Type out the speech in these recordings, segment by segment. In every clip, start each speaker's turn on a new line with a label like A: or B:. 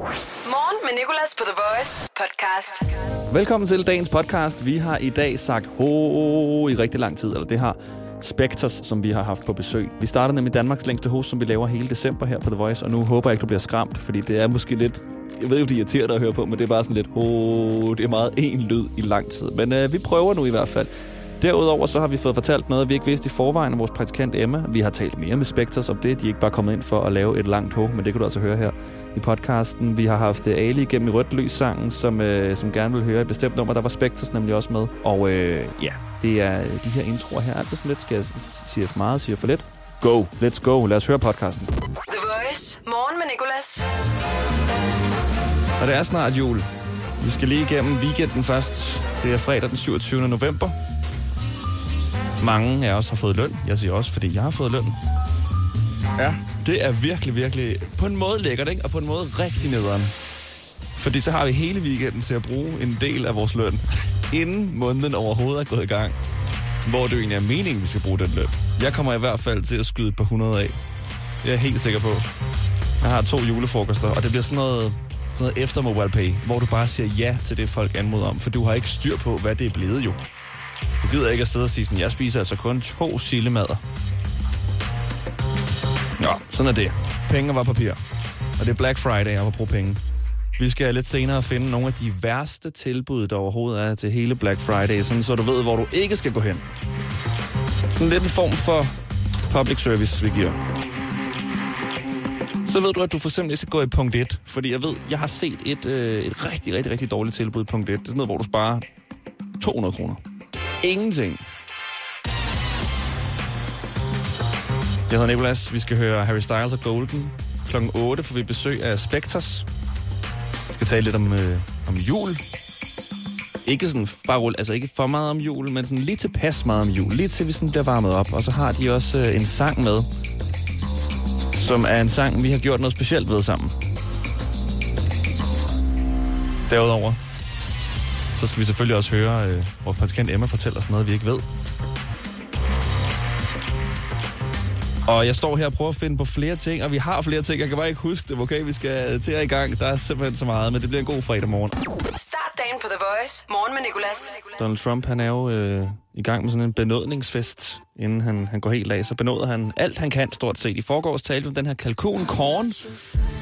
A: Morgen med Nicolas på The Voice podcast.
B: Velkommen til dagens podcast. Vi har i dag sagt ho i rigtig lang tid, eller det har Spectres, som vi har haft på besøg. Vi starter nemlig Danmarks længste host, som vi laver hele december her på The Voice, og nu håber jeg ikke, du bliver skræmt, fordi det er måske lidt... Jeg ved ikke, om det irriterer dig at høre på, men det er bare sådan lidt ho, det er meget en lyd i lang tid. Men øh, vi prøver nu i hvert fald. Derudover så har vi fået fortalt noget, vi ikke vidste i forvejen af vores praktikant Emma. Vi har talt mere med Spectres om det. De er ikke bare kommet ind for at lave et langt ho, men det kan du altså høre her i podcasten. Vi har haft uh, Ali igennem i Rødt Lys sangen, som, uh, som gerne vil høre et bestemt nummer. Der var Spectres nemlig også med. Og uh, ja, det er de her introer her. Altså sådan lidt, skal jeg sige for meget, siger for lidt. Go, let's go. Lad os høre podcasten.
A: The Voice. Morgen med Nicolas.
B: Og det er snart jul. Vi skal lige igennem weekenden først. Det er fredag den 27. november. Mange af os har fået løn. Jeg siger også, fordi jeg har fået løn. Ja, det er virkelig, virkelig på en måde lækkert, ikke? Og på en måde rigtig nederen. Fordi så har vi hele weekenden til at bruge en del af vores løn, inden måneden overhovedet er gået i gang. Hvor det jo egentlig er meningen, vi skal bruge den løn. Jeg kommer i hvert fald til at skyde et par hundrede af. Jeg er helt sikker på. Jeg har to julefrokoster, og det bliver sådan noget, sådan noget efter mobile pay, hvor du bare siger ja til det, folk anmoder om, for du har ikke styr på, hvad det er blevet jo. Du gider ikke at sidde og sige sådan, jeg spiser altså kun to sillemader Ja, sådan er det. Penge var papir. Og det er Black Friday, jeg var bruge penge. Vi skal lidt senere finde nogle af de værste tilbud, der overhovedet er til hele Black Friday, sådan så du ved, hvor du ikke skal gå hen. Sådan lidt en form for public service, vi giver. Så ved du, at du for eksempel ikke skal gå i punkt 1, fordi jeg ved, jeg har set et, øh, et rigtig, rigtig, rigtig dårligt tilbud i punkt 1. Det er sådan noget, hvor du sparer 200 kroner. Ingenting. Jeg hedder Nicolas. Vi skal høre Harry Styles og Golden. Klokken 8 får vi besøg af Spectres. Vi skal tale lidt om, øh, om jul. Ikke sådan bare rulle, altså ikke for meget om jul, men sådan lige tilpas meget om jul. Lige til vi sådan bliver varmet op. Og så har de også øh, en sang med, som er en sang, vi har gjort noget specielt ved sammen. Derudover, så skal vi selvfølgelig også høre øh, vores praktikant Emma fortælle os noget, vi ikke ved. Og jeg står her og prøver at finde på flere ting, og vi har flere ting. Jeg kan bare ikke huske dem, okay? Vi skal til i gang. Der er simpelthen så meget, men det bliver en god fredag morgen.
A: Start dagen på The Voice. Morgen med Nicolas.
B: Donald Trump, han er jo øh, i gang med sådan en benådningsfest, inden han, han går helt af. Så benåder han alt, han kan stort set. I forgårs talte om den her kalkun corn,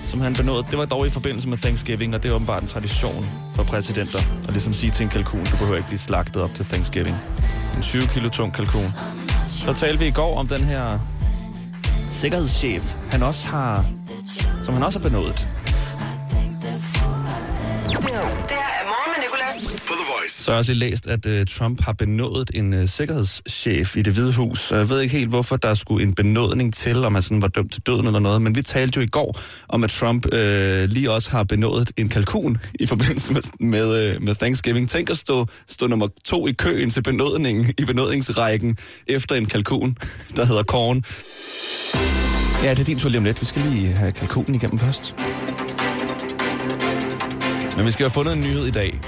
B: som han benådede. Det var dog i forbindelse med Thanksgiving, og det er åbenbart en tradition for præsidenter. At ligesom sige til en kalkun, du behøver ikke blive slagtet op til Thanksgiving. En 20 kilo tung kalkun. Så talte vi i går om den her sikkerhedschef, han også har, som han også har benådet.
A: Det her er Morgen
C: på The Voice.
B: Så har jeg også lige læst, at uh, Trump har benådet en uh, sikkerhedschef i det hvide hus. Så jeg ved ikke helt, hvorfor der skulle en benådning til, om han sådan var dømt til døden eller noget. Men vi talte jo i går om, at Trump uh, lige også har benådet en kalkun i forbindelse med, med, uh, med Thanksgiving. Tænk at stå, stå nummer to i køen til benådningen i benådningsrækken efter en kalkun, der hedder Korn. Ja, det er din tur lige om lidt. Vi skal lige have kalkunen igennem først. Men vi skal have fundet en nyhed i dag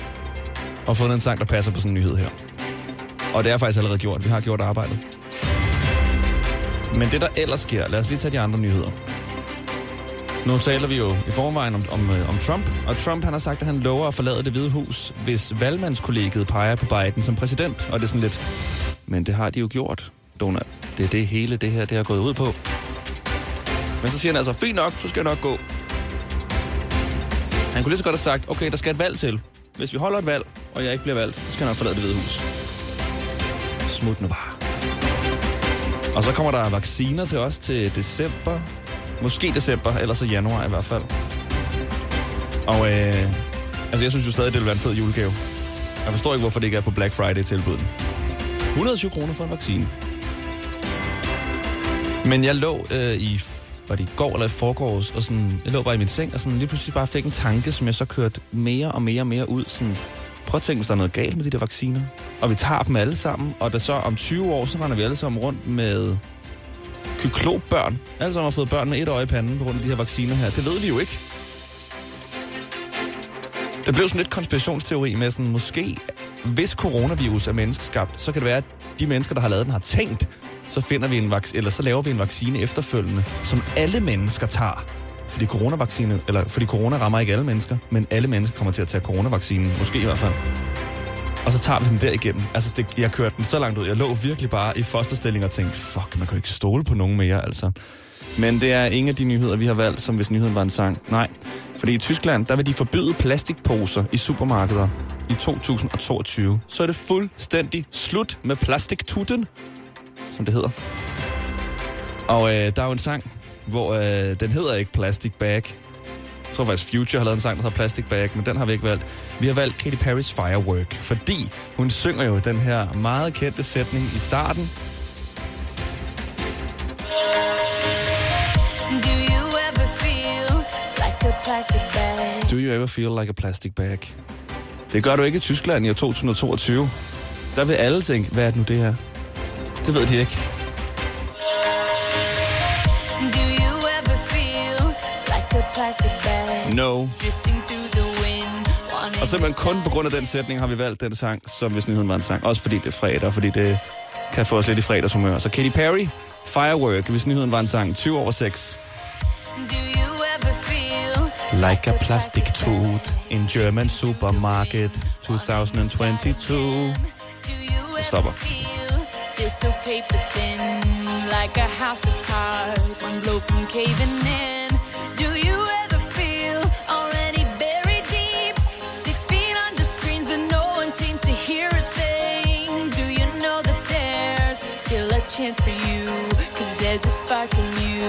B: og fundet en sang, der passer på sådan en nyhed her. Og det er faktisk allerede gjort. Vi har gjort arbejdet. Men det, der ellers sker, lad os lige tage de andre nyheder. Nu taler vi jo i forvejen om, om, øh, om Trump, og Trump han har sagt, at han lover at forlade det hvide hus, hvis valgmandskollegiet peger på Biden som præsident. Og det er sådan lidt, men det har de jo gjort, Donald. Det er det hele, det her det har gået ud på. Men så siger han altså, fint nok, så skal jeg nok gå. Han kunne lige så godt have sagt, okay, der skal et valg til. Hvis vi holder et valg, og jeg ikke bliver valgt, så skal han nok forlade det hvide hus. Smut nu bare. Og så kommer der vacciner til os til december. Måske december, eller så januar i hvert fald. Og øh, altså jeg synes jo stadig, det vil være en fed julegave. Jeg forstår ikke, hvorfor det ikke er på Black Friday-tilbuddet. 120 kroner for en vaccine. Men jeg lå øh, i, var det i går eller i forgårs, og sådan, jeg lå bare i min seng, og sådan lige pludselig bare fik en tanke, som jeg så kørte mere og mere og mere ud. Sådan, prøv at tænke, hvis der er noget galt med de der vacciner. Og vi tager dem alle sammen, og der så om 20 år, så render vi alle sammen rundt med kyklopbørn. Alle sammen har fået børn med et øje i panden på grund af de her vacciner her. Det ved vi jo ikke. Det blev sådan lidt konspirationsteori med sådan, måske hvis coronavirus er menneskeskabt, så kan det være, at de mennesker, der har lavet den, har tænkt, så finder vi en vaccine, eller så laver vi en vaccine efterfølgende, som alle mennesker tager fordi coronavaccine, eller fordi corona rammer ikke alle mennesker, men alle mennesker kommer til at tage coronavaccinen, måske i hvert fald. Og så tager vi den der igennem. Altså, det, jeg kørte den så langt ud. Jeg lå virkelig bare i fosterstilling og tænkte, fuck, man kan jo ikke stole på nogen mere, altså. Men det er ingen af de nyheder, vi har valgt, som hvis nyheden var en sang. Nej, fordi i Tyskland, der vil de forbyde plastikposer i supermarkeder i 2022. Så er det fuldstændig slut med plastiktutten, som det hedder. Og øh, der er jo en sang, hvor øh, den hedder ikke Plastic Bag. Jeg tror faktisk Future har lavet en sang, der hedder Plastic Bag, men den har vi ikke valgt. Vi har valgt Katy Perry's Firework, fordi hun synger jo den her meget kendte sætning i starten.
C: Do you ever feel like a plastic bag?
B: Do you ever feel like a plastic bag? Det gør du ikke i Tyskland i år 2022. Der vil alle tænke, hvad er det nu det her? Det ved de ikke. No. Og simpelthen kun på grund af den sætning har vi valgt den sang, som hvis nyheden var en sang. Også fordi det er fredag, fordi det kan få os lidt i fredagshumør. Så Katy Perry, Firework, hvis nyheden var en sang. 20 over 6. Like a plastic toad in German supermarket 2022.
C: Jeg
B: stopper.
C: so paper thin like a house of cards one blow from caving in do you chance for you cause there's a spark in you.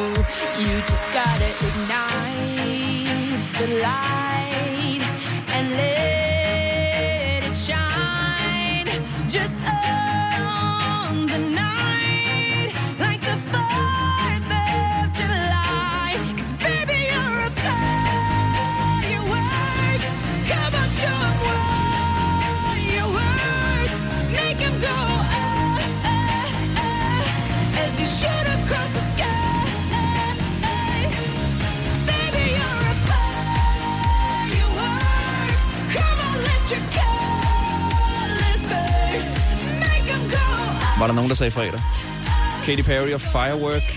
C: You just gotta ignite the light and let it shine. Just on the night
B: Var der nogen, der sagde fredag? Katy Perry og Firework.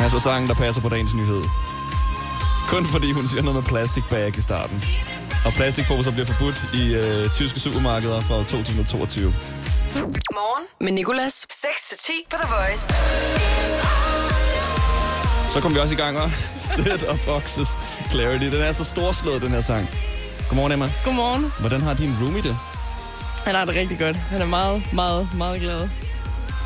B: Altså sangen, der passer på dagens nyhed. Kun fordi hun siger noget med plastic bag i starten. Og plastikposer bliver forbudt i øh, tyske supermarkeder fra 2022.
A: Morgen med Nicolas. 6-10 på The Voice.
B: Så kom vi også i gang, og Set of Foxes Clarity. Den er så storslået, den her sang. Godmorgen, Emma.
D: Godmorgen.
B: Hvordan har din roomie det?
D: Han har det rigtig godt. Han er meget, meget, meget glad.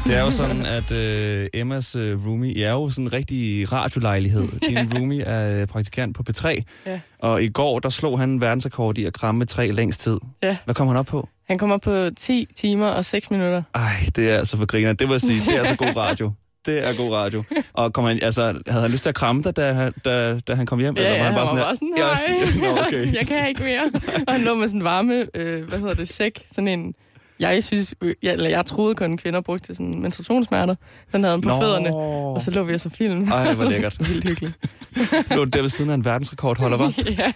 B: Det er jo sådan, at øh, Emmas øh, roomie I er jo sådan en rigtig radiolejlighed. Din roomie er øh, praktikant på P3.
D: Ja.
B: Og i går, der slog han verdensrekord i at kramme træ længst tid.
D: Ja.
B: Hvad kom han op på?
D: Han kommer på 10 timer og 6 minutter.
B: Ej, det er altså for griner. Det vil jeg sige, det er altså god radio. Det er god radio. Og kom han, altså, havde han lyst til at kramme dig, da, han- da, da han kom hjem?
D: Ja, ja, han var
B: her,
D: bare sådan,
B: "Ja,
D: hej.
B: Nå, okay.
D: jeg kan ikke mere. Og han lå med sådan en varme, øh, hvad hedder det, sæk. Sådan en, jeg synes, øh, jeg, eller jeg troede kun kvinder brugte til sådan menstruationssmerter. Den havde han på
B: Nå.
D: fødderne. Og så lå vi og så film.
B: Ej, hvor lækkert.
D: Vildt hyggeligt.
B: Lå der ved siden af en verdensrekordholder, var?
D: ja.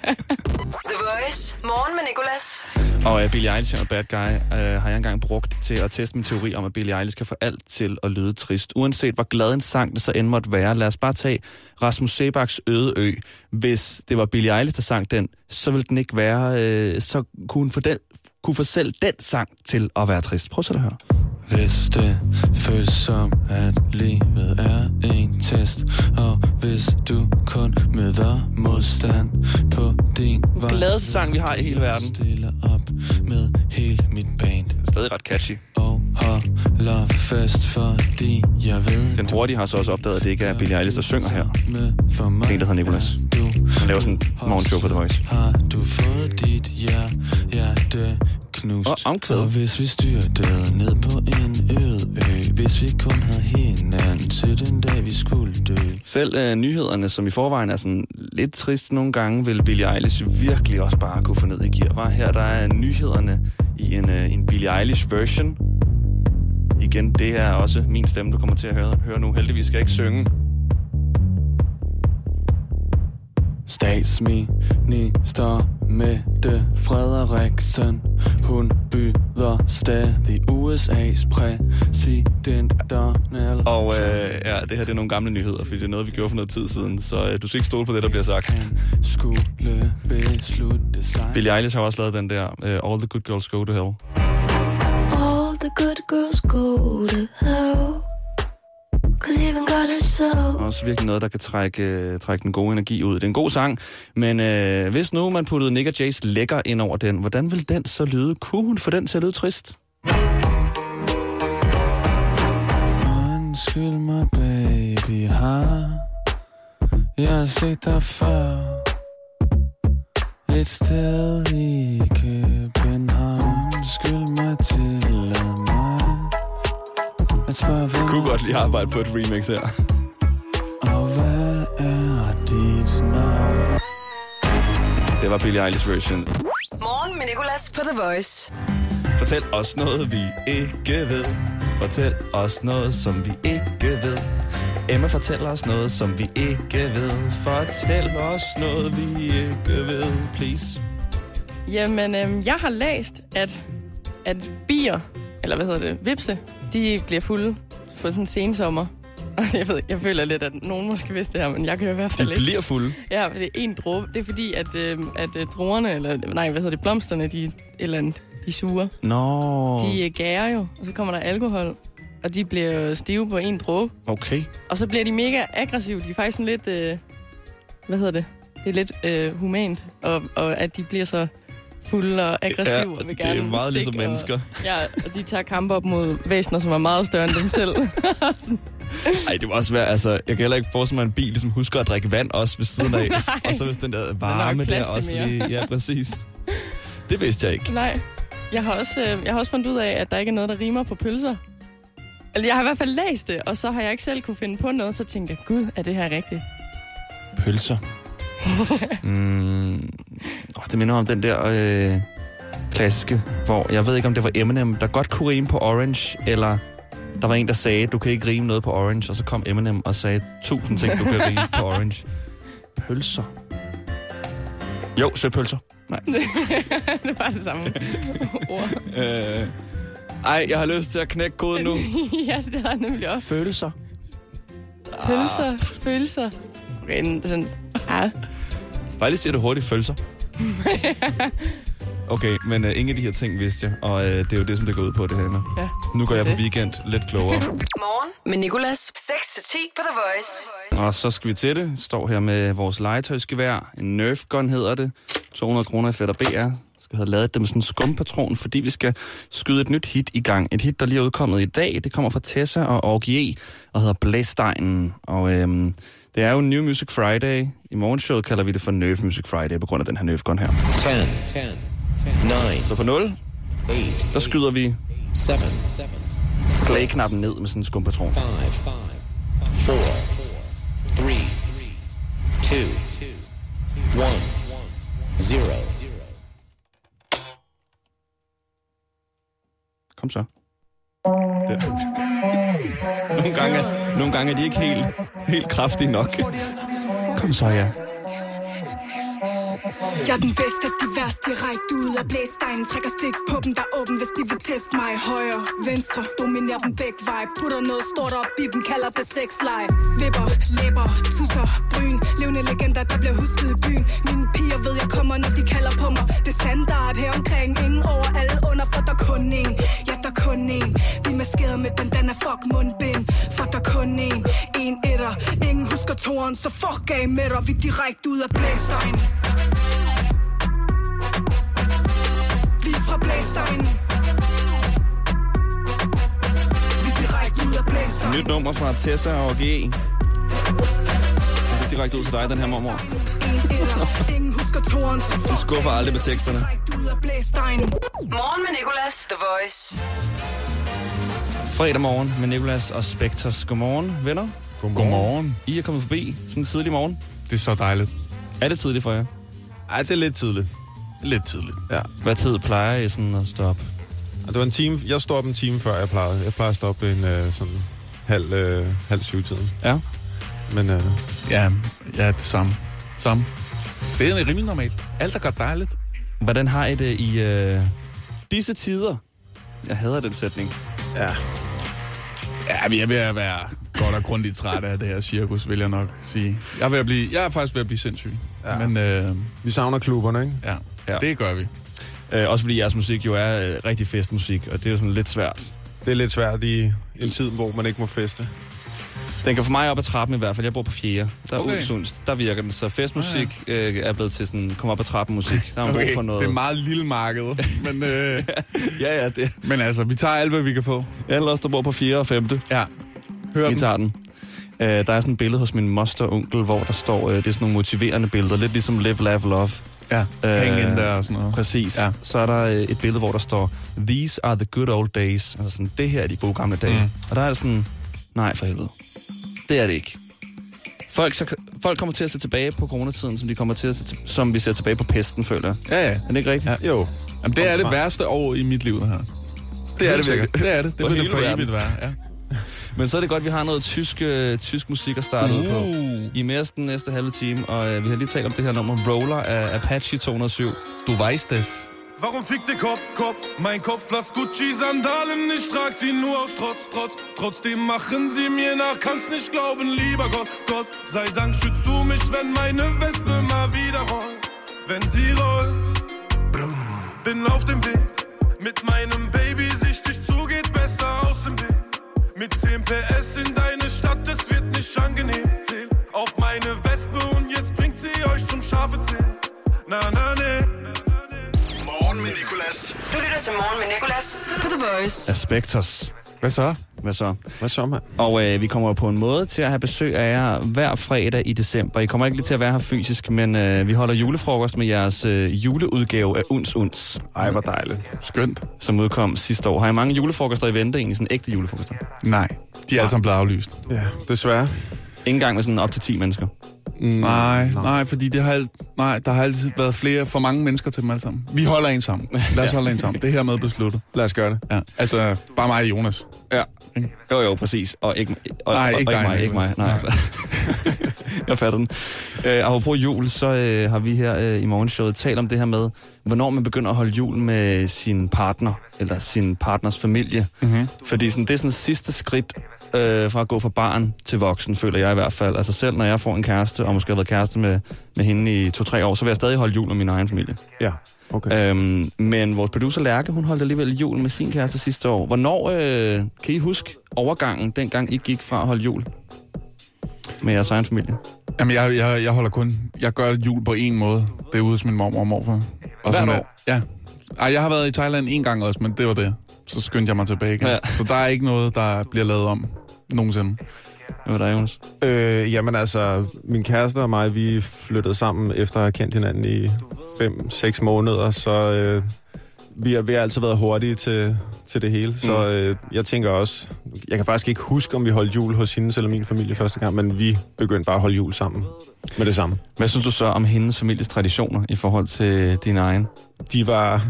A: The Voice. Morgen med Nicolas.
B: Og uh, Billie Eilish og Bad Guy uh, har jeg engang brugt til at teste min teori om, at Billie Eilish kan få alt til at lyde trist. Uanset hvor glad en sang det så end måtte være. Lad os bare tage Rasmus Sebaks Øde Ø. Hvis det var Billie Eilish, der sang den, så ville den ikke være... Uh, så kunne hun få, den, kunne få selv den sang til at være trist. Prøv så at høre.
E: Hvis det føles som, at livet er en test Og hvis du kun møder modstand på din vej
B: Gladeste sang, vi har i hele verden.
E: Stiller op med hele mit band
B: Stadig ret catchy.
E: Og holder fast, fordi jeg ved
B: Den hurtige har så også opdaget, at det ikke er Billie Eilish, der synger her.
E: med for mig
B: En, der hedder Nicolas. Han laver sådan en morgenshow på The Voice.
E: har du fået dit hjer- hjerte knust
B: Og omkvæd.
E: Og hvis vi styrtede ned på en øde ø Hvis vi kun havde hinanden til den dag vi skulle dø
B: Selv øh, nyhederne, som i forvejen er sådan lidt trist nogle gange, vil Billie Eilish virkelig også bare kunne få ned i gear. Var her der er nyhederne i en, øh, en Billie Eilish version. Igen, det er også min stemme, du kommer til at høre, høre nu. Heldigvis skal jeg ikke synge.
E: Statsminister Mette Frederiksen Hun byder stadig USA's præsident Donald
B: Og øh, ja, det her det er nogle gamle nyheder, fordi det er noget, vi gjorde for noget tid siden. Så øh, du skal ikke stole på det, der bliver sagt. Billie Eilish har også lavet den der uh, All the Good Girls Go to Hell.
F: All the good girls go to hell.
B: Også virkelig noget, der kan trække, øh, trække den gode energi ud. Det er en god sang, men øh, hvis nu man puttede Nick og Jays lækker ind over den, hvordan vil den så lyde? Kunne hun få den til at lyde trist?
E: Undskyld mig, baby, har Jeg har set dig før Et sted i København Undskyld mig, mig At spørge, hvem
B: Kunne godt lige arbejde på et remix her.
E: Og hvad er dit navn?
B: Det var Billie Eilish version.
A: Morgen med Nicolas på The Voice.
B: Fortæl os noget, vi ikke ved. Fortæl os noget, som vi ikke ved. Emma, fortæl os noget, som vi ikke ved. Fortæl os noget, vi ikke ved, please.
D: Jamen, øhm, jeg har læst, at, at bier, eller hvad hedder det, vipse, de bliver fulde for sådan en sensommer. Og jeg, ved, jeg føler lidt, at nogen måske vidste det her, men jeg kan i hvert
B: De
D: fald ikke.
B: bliver fulde.
D: Ja, det er en dråbe. Det er fordi, at, øh, at øh, druerne, eller nej, hvad hedder det, blomsterne, de, eller andet, de suger.
B: Nå,
D: De øh, gærer jo, og så kommer der alkohol, og de bliver jo stive på en dråbe.
B: okay.
D: Og så bliver de mega aggressive. De er faktisk sådan lidt, øh, hvad hedder det? Det er lidt øh, humant, og, og at de bliver så fulde og aggressive.
B: Ja,
D: og vil
B: det er
D: gerne
B: meget ligesom mennesker.
D: Og, ja, og de tager kampe op mod væsener, som er meget større end dem selv. Sådan,
B: Ej, det må også være, altså, jeg kan heller ikke forestille mig en bil, som husker at drikke vand også ved siden af. og så hvis den der varme der også lige... Ja, præcis. Det vidste jeg ikke.
D: Nej, jeg har, også, øh, jeg har også fundet ud af, at der ikke er noget, der rimer på pølser. Eller jeg har i hvert fald læst det, og så har jeg ikke selv kunne finde på noget, så tænkte jeg, gud, er det her rigtigt?
B: Pølser. mm, åh, det minder om den der øh, klassiske, hvor jeg ved ikke, om det var Eminem, der godt kunne rime på orange, eller der var en, der sagde, du kan ikke rime noget på orange, og så kom Eminem og sagde, tusind ting, du kan rime på orange. Pølser. Jo, søpølser. Nej.
D: det var det samme ord.
B: Øh, ej, jeg har lyst til at knække koden nu.
D: ja, det har jeg nemlig også.
B: Følelser.
D: Pølser, pølser. Okay, sådan, ja,
B: Bare lige sige det hurtigt, følelser. Okay, men uh, ingen af de her ting vidste jeg, og uh, det er jo det, som det går ud på, det her med.
D: ja.
B: Nu går jeg på
D: Det.
B: weekend lidt klogere.
A: Morgen med Nicolas. 6-10 på The Voice.
B: Og så skal vi til det. Står her med vores legetøjsgevær. En Nerf gun hedder det. 200 kroner i Fætter BR. Skal have lavet det med sådan en skumpatron, fordi vi skal skyde et nyt hit i gang. Et hit, der lige er udkommet i dag. Det kommer fra Tessa og Orgie og hedder Blæsteinen. Og øhm, det er jo New Music Friday. I morgenshowet kalder vi det for Nerf Music Friday på grund af den her Nerf gun her.
G: 10, 10, 9,
B: Så på 0,
G: 8,
B: der skyder vi
G: 7,
B: play-knappen ned med sådan en skumpatron.
G: 5, 4, 3, 2, 1, 0.
B: Kom så. Det. Nogle, gange, nogle gange er de ikke helt, helt kraftige nok. Kom så, ja.
H: Jeg er den bedste af de værste direkte ud af blæstegnen Trækker stik på dem, der er åben, hvis de vil teste mig. Højre, venstre, dominerer dem begge vej Putter noget stort op i dem, kalder det sexleje. Vipper, læber, tusser, bryn. Levende legender, der bliver husket i byen. Mine piger ved, jeg kommer, når de kalder på mig. Det er standard her omkring. Ingen over, alle under, for der kun en. Ja, der kun en. Vi er maskeret med bandana, fuck mundbind. For der kun en. En etter, ingen husker toren Så fuck af med dig, vi direkte ud af blæstegnen fra Blæstegnen Vi er direkte ud af Blæstegnen
B: Nyt nummer fra Tessa og GE. Det er direkte ud til dig, den her mormor. Du skuffer aldrig med teksterne.
A: Morgen med Nicolas. The Voice.
B: Fredag morgen med Nicolas og Spectres. Godmorgen, venner.
I: Godmorgen.
B: I er kommet forbi sådan en tidlig morgen.
I: Det er så dejligt.
B: Er det tidligt for jer?
I: Ej, det er lidt tidligt. Lidt tidligt. Ja.
B: Hvad tid plejer I sådan at stå op?
I: Og det var en time, jeg står op en time før jeg plejede. Jeg plejer at stå op en øh, sådan halv, øh, halv syv tiden.
B: Ja.
I: Men øh,
J: Ja, ja, det samme. Samme. Det er rimelig normalt. Alt er godt dejligt.
B: Hvordan har I det i øh, disse tider? Jeg hader den sætning.
I: Ja.
J: Ja, vi er ved at være godt og grundigt trætte af det her cirkus, vil jeg nok sige. Jeg er, ved at blive, jeg er faktisk ved at blive sindssyg.
I: Ja.
J: Men øh,
I: Vi savner klubberne, ikke?
J: ja,
B: Ja.
J: ja, det gør vi.
B: Øh, også fordi jeres musik jo er øh, rigtig festmusik, og det er jo sådan lidt svært.
I: Det er lidt svært i en tid, hvor man ikke må feste.
B: Den kan få mig op ad trappen i hvert fald. Jeg bor på fjerde. Der er
J: Okay.
B: Der virker den. Så festmusik øh, er blevet til sådan, kom op ad trappen musik. Der er okay. brug for noget.
J: det er et meget lille marked. men, øh,
B: Ja, ja, det
J: men altså, vi tager alt, hvad vi kan få.
B: Alle os, der bor på fjerde og femte.
J: Ja. Hør
B: Vi
J: den.
B: tager den. Uh, der er sådan et billede hos min moster onkel, hvor der står, uh, det er sådan nogle motiverende billeder, lidt ligesom Live, Laugh, Love.
J: Ja, hæng
B: Øh,
J: ind der og sådan noget.
B: Præcis.
J: Ja.
B: Så er der uh, et billede, hvor der står, These are the good old days. Altså sådan, det her er de gode gamle dage.
J: Mm.
B: Og der er det sådan, nej for helvede. Det er det ikke. Folk, så, folk kommer til at se tilbage på coronatiden, som, de kommer til at se, som vi ser tilbage på pesten, føler jeg.
J: Ja, ja.
B: Er det ikke rigtigt?
J: Ja.
I: Jo.
J: Jamen, det er det værste år i mit liv, det her.
B: Det er det virkelig.
J: Det er det. Det vil det for evigt være. Ja.
B: Men så er det godt, at vi har noget tysk, øh, tysk musik at starte ud på.
J: Uh.
B: I mere den næste halve time, og øh, vi har lige talt om det her nummer Roller af Apache 207.
J: Du weißt es.
K: Warum fickt der Kopf, Kopf? Mein Kopf blass Gucci-Sandalen, ich trag sie nur aus Trotz, Trotz. Trotzdem machen sie mir nach, kannst nicht glauben, lieber Gott, Gott. Sei Dank schützt du mich, wenn meine Wespe mal wieder rollt. Wenn sie rollt, bin auf dem Weg. Mit meinem Baby Mit 10 PS in deine Stadt, es wird nicht angenehm. Zähl auf meine Wespe und jetzt bringt sie euch zum scharfe Zähl. Na, na, ne.
A: Morgen med Nicolas. Du lytter til Morgen med Nicolas på The Voice.
B: Aspectos.
J: Hvad så?
B: Hvad så?
I: Hvad så, mand?
B: Og øh, vi kommer jo på en måde til at have besøg af jer hver fredag i december. I kommer ikke lige til at være her fysisk, men øh, vi holder julefrokost med jeres øh, juleudgave af Uns Uns,
I: Ej, hvor dejligt.
J: Skønt.
B: som udkom sidste år. Har I mange julefrokoster i vente, egentlig sådan ægte julefrokoster?
J: Nej, de er alle sammen blevet aflyst.
I: Ja, desværre.
B: Ingen gang med sådan op til 10 mennesker.
I: Mm,
J: Nej, nej, fordi det har alt, nej, der har altid været flere, for mange mennesker til dem alle sammen. Vi holder en sammen. Lad os holde en sammen. Det er hermed besluttet.
I: Lad os gøre det.
J: Ja. Altså, bare mig og Jonas.
B: Ja. Jo, jo, præcis. Og ikke, og,
J: Nej,
B: og,
J: ikke
B: og,
J: dig,
B: mig. Ikke mig. Nej. jeg fatter den. Øh, apropos jul, så øh, har vi her øh, i morgenshowet talt om det her med, hvornår man begynder at holde jul med sin partner, eller sin partners familie.
J: Mm-hmm.
B: Fordi sådan, det er sådan sidste skridt øh, fra at gå fra barn til voksen, føler jeg i hvert fald. Altså selv når jeg får en kæreste, og måske har været kæreste med, med hende i to-tre år, så vil jeg stadig holde jul med min egen familie.
I: Ja, okay.
B: Øhm, men vores producer Lærke, hun holdt alligevel jul med sin kæreste sidste år. Hvornår øh, kan I huske overgangen, dengang I gik fra at holde jul med jeres egen familie?
J: Jamen, jeg, jeg, jeg holder kun... Jeg gør jul på en måde. Det er ude hos min mormor og morfar. Og
B: Hvert
J: sådan,
B: år?
J: Ja. Ej, jeg har været i Thailand en gang også, men det var det. Så skyndte jeg mig tilbage igen.
B: Ja.
J: Så der er ikke noget, der bliver lavet om nogensinde.
B: Hvad var der, Jonas?
I: Øh, jamen altså, min kæreste og mig, vi flyttede sammen efter at have kendt hinanden i 5-6 måneder, så øh, vi, har, vi har altid været hurtige til, til det hele. Så
B: Mm.
I: øh, jeg tænker også, jeg kan faktisk ikke huske, om vi holdt jul hos hendes eller min familie første gang, men vi begyndte bare at holde jul sammen med det samme.
B: Hvad synes du så om hendes families traditioner i forhold til din egen?
I: De var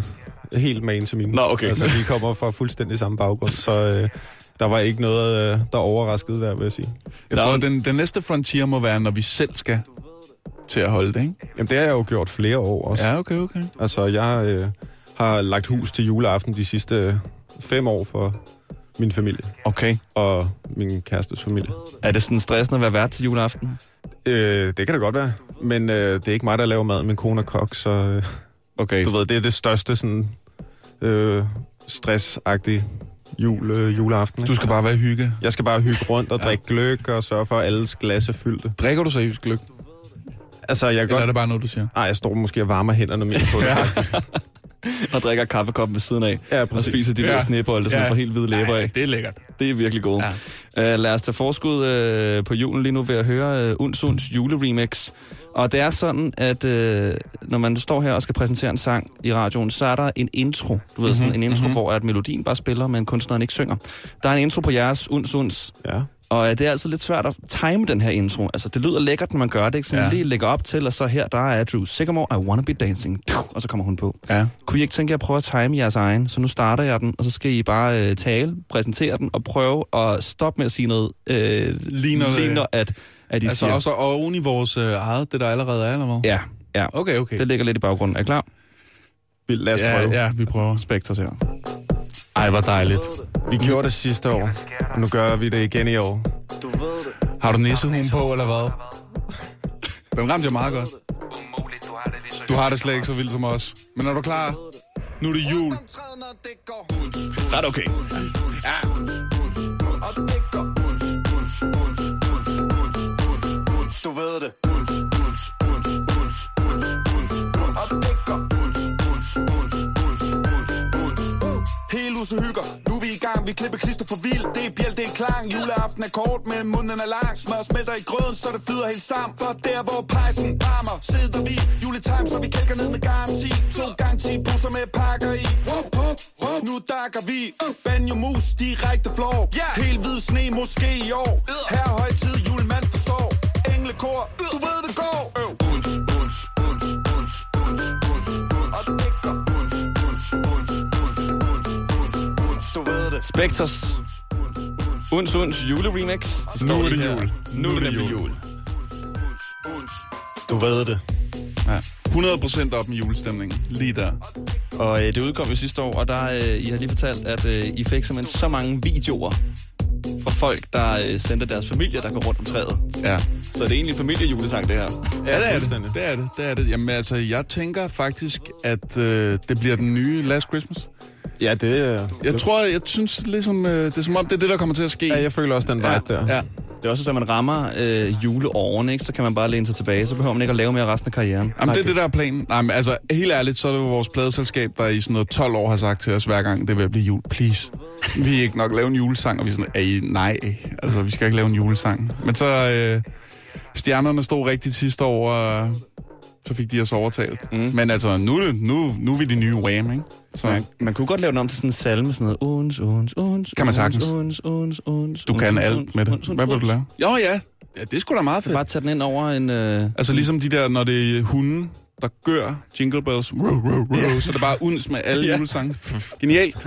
I: helt man til mine.
B: Nå, okay.
I: Altså, vi kommer fra fuldstændig samme baggrund, så øh, der var ikke noget, øh, der overraskede der, vil jeg sige.
J: Jeg
B: Der er
J: tror, den, den næste frontier må være, når vi selv skal til at holde det, ikke?
I: Jamen, det har jeg jo gjort flere år også.
J: Ja, okay, okay.
I: Altså, jeg øh, har lagt hus til juleaften de sidste øh, fem år for min familie
B: Okay.
I: og min kærestes familie.
B: Er det sådan stressende at være vært til juleaften?
I: Øh, det kan det godt være, men øh, det er ikke mig, der laver mad. Min kone er kok, så øh,
B: Okay.
I: du ved, det er det største sådan, øh, stressagtige jul, øh, juleaften. ikke?
J: Du skal bare være hygge.
I: Jeg skal bare hygge rundt og drikke gløk og sørge for, at alles glas er fyldte.
J: Drikker du seriøst gløk?
I: Altså, jeg
J: Eller er
I: godt...
J: det bare noget, du siger?
I: Ej, jeg står måske og varmer hænderne mere på det. ja.
B: Og drikker kaffekoppen ved siden af.
I: ja,
B: Og spiser de der
J: Ja.
B: snebolle, som
J: Ja.
B: får helt hvide læber af.
J: Ja, det er lækkert.
B: Det er virkelig gode. Ja. Uh, lad os tage forskud uh, på julen lige nu ved at høre uh, Uns Uns juleremix. Og det er sådan, at uh, når man står her og skal præsentere en sang i radioen, så er der en intro. Du ved, sådan en intro, mm-hmm. hvor at melodien bare spiller, men kunstneren ikke synger. Der er en intro på jeres Uns Uns.
I: Ja.
B: Og øh, det er altid lidt svært at time den her intro. Altså, det lyder lækkert, når man gør det. Ikke? Sådan
J: Ja.
B: lige lægger op til, og så her, der er Drew Sigamore, I Wanna Be Dancing. Og så kommer hun på.
J: Ja.
B: Kunne I ikke tænke jer at prøve at time jeres egen? Så nu starter jeg den, og så skal I bare øh, tale, præsentere den, og prøve at stoppe med at sige noget, øh,
J: Ligner
B: ligner at, at I
J: Altså
B: siger...
J: også oven i vores øh, eget, det der allerede er, eller hvad?
B: Ja, Ja,
J: Okay, okay.
B: det ligger lidt i baggrunden. Er I klar?
I: Vi- Lad os
J: Ja,
I: prøve.
J: ja, vi prøver.
B: Spectres her.
J: Ej, hvor dejligt.
I: Vi gjorde det sidste år, og nu gør vi det igen i år.
J: Har du nissehuen på, eller hvad? Den ramte jeg meget godt. Du har det slet ikke så vildt som os. Men er du klar? Nu er det jul.
B: Ret okay.
L: Du ved det. Huset hygger, nu er vi i gang, vi klipper klister for vildt Det er bjæl, det er klang, juleaften er kort, men munden er lang. Smør smelter i grøden, så det flyder helt sammen. For der hvor pejsen varmer, sidder vi. Juletime, så vi kælker ned med garanti. To gange 10 busser med pakker i. Hop, hop, hop. Nu dakker vi. Banjo mus, direkte flår. Helt hvid sne, måske i år. Her er højtid, julemand forstår. Englekor, du ved det går. Uns,
B: Spectres. Uns Uns juleremix.
J: Nu er det jul.
B: Nu er det jul.
I: Du ved det.
J: Ja. 100% op med julestemningen. Lige der.
B: Og øh, det udkom jo sidste år, og der, øh, I har lige fortalt, at øh, I fik simpelthen så mange videoer fra folk, der øh, sendte deres familier, der går rundt om træet.
J: Ja.
B: Så det er egentlig en familiejulesang, det her.
J: Ja, det er det. Det er det. Det er det. Jamen altså, jeg tænker faktisk, at øh, det bliver den nye Last Christmas.
I: Ja, det er...
J: Jeg tror, jeg synes ligesom, øh, det er som om, det er det, der kommer til at ske.
I: Ja, jeg føler også den vibe
J: ja,
I: der.
J: ja.
B: Det er også så, at man rammer øh, juleårene, ikke? så kan man bare læne sig tilbage. Så behøver man ikke at lave mere resten af karrieren.
J: Jamen, det er det, der er planen. Nej, men altså, helt ærligt, så er det jo vores pladeselskab, der i sådan noget 12 år har sagt til os hver gang, det vil blive jul. Please. Vi er ikke nok lave en julesang, og vi er sådan, Ej, nej, altså, vi skal ikke lave en julesang. Men så, øh, stjernerne stod rigtigt sidste år, og så fik de os overtalt. Mm. Men altså, nu, er nu, nu er vi de nye Wham, ikke? Så
B: Man, man kunne godt lave den om til sådan en salme, sådan noget uns, uns, uns,
J: Kan man sagtens.
B: uns, uns, uns,
J: du
B: uns,
J: kan
B: uns,
J: alt med det.
B: uns,
J: Hvad vil du lave? Jo, ja. Ja, det er sgu da meget fedt.
B: Bare tage den ind over en... Øh,
J: Altså ligesom de der, når det er hunden, der gør Jingle Bells, row, row, row, så er det bare uns med alle
B: Ja.
J: julesange. Genialt.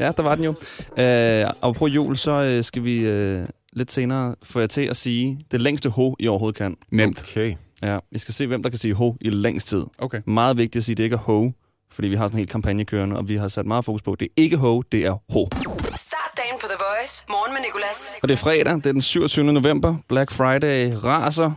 B: Ja, der var den jo. Øh, og på jul, så øh, skal vi øh, lidt senere få jer til at sige det længste ho, I overhovedet kan.
J: Nemt.
I: Okay.
B: Ja, vi skal se, hvem der kan sige ho i længst tid.
J: Okay.
B: Meget vigtigt at sige, at det ikke er ho, fordi vi har sådan en helt kampagne kørende, og vi har sat meget fokus på, at det er ikke ho, det er ho.
A: Start dagen på The Voice. Morgen med Nicolas.
B: Og det er fredag, det er den 27. november. Black Friday raser.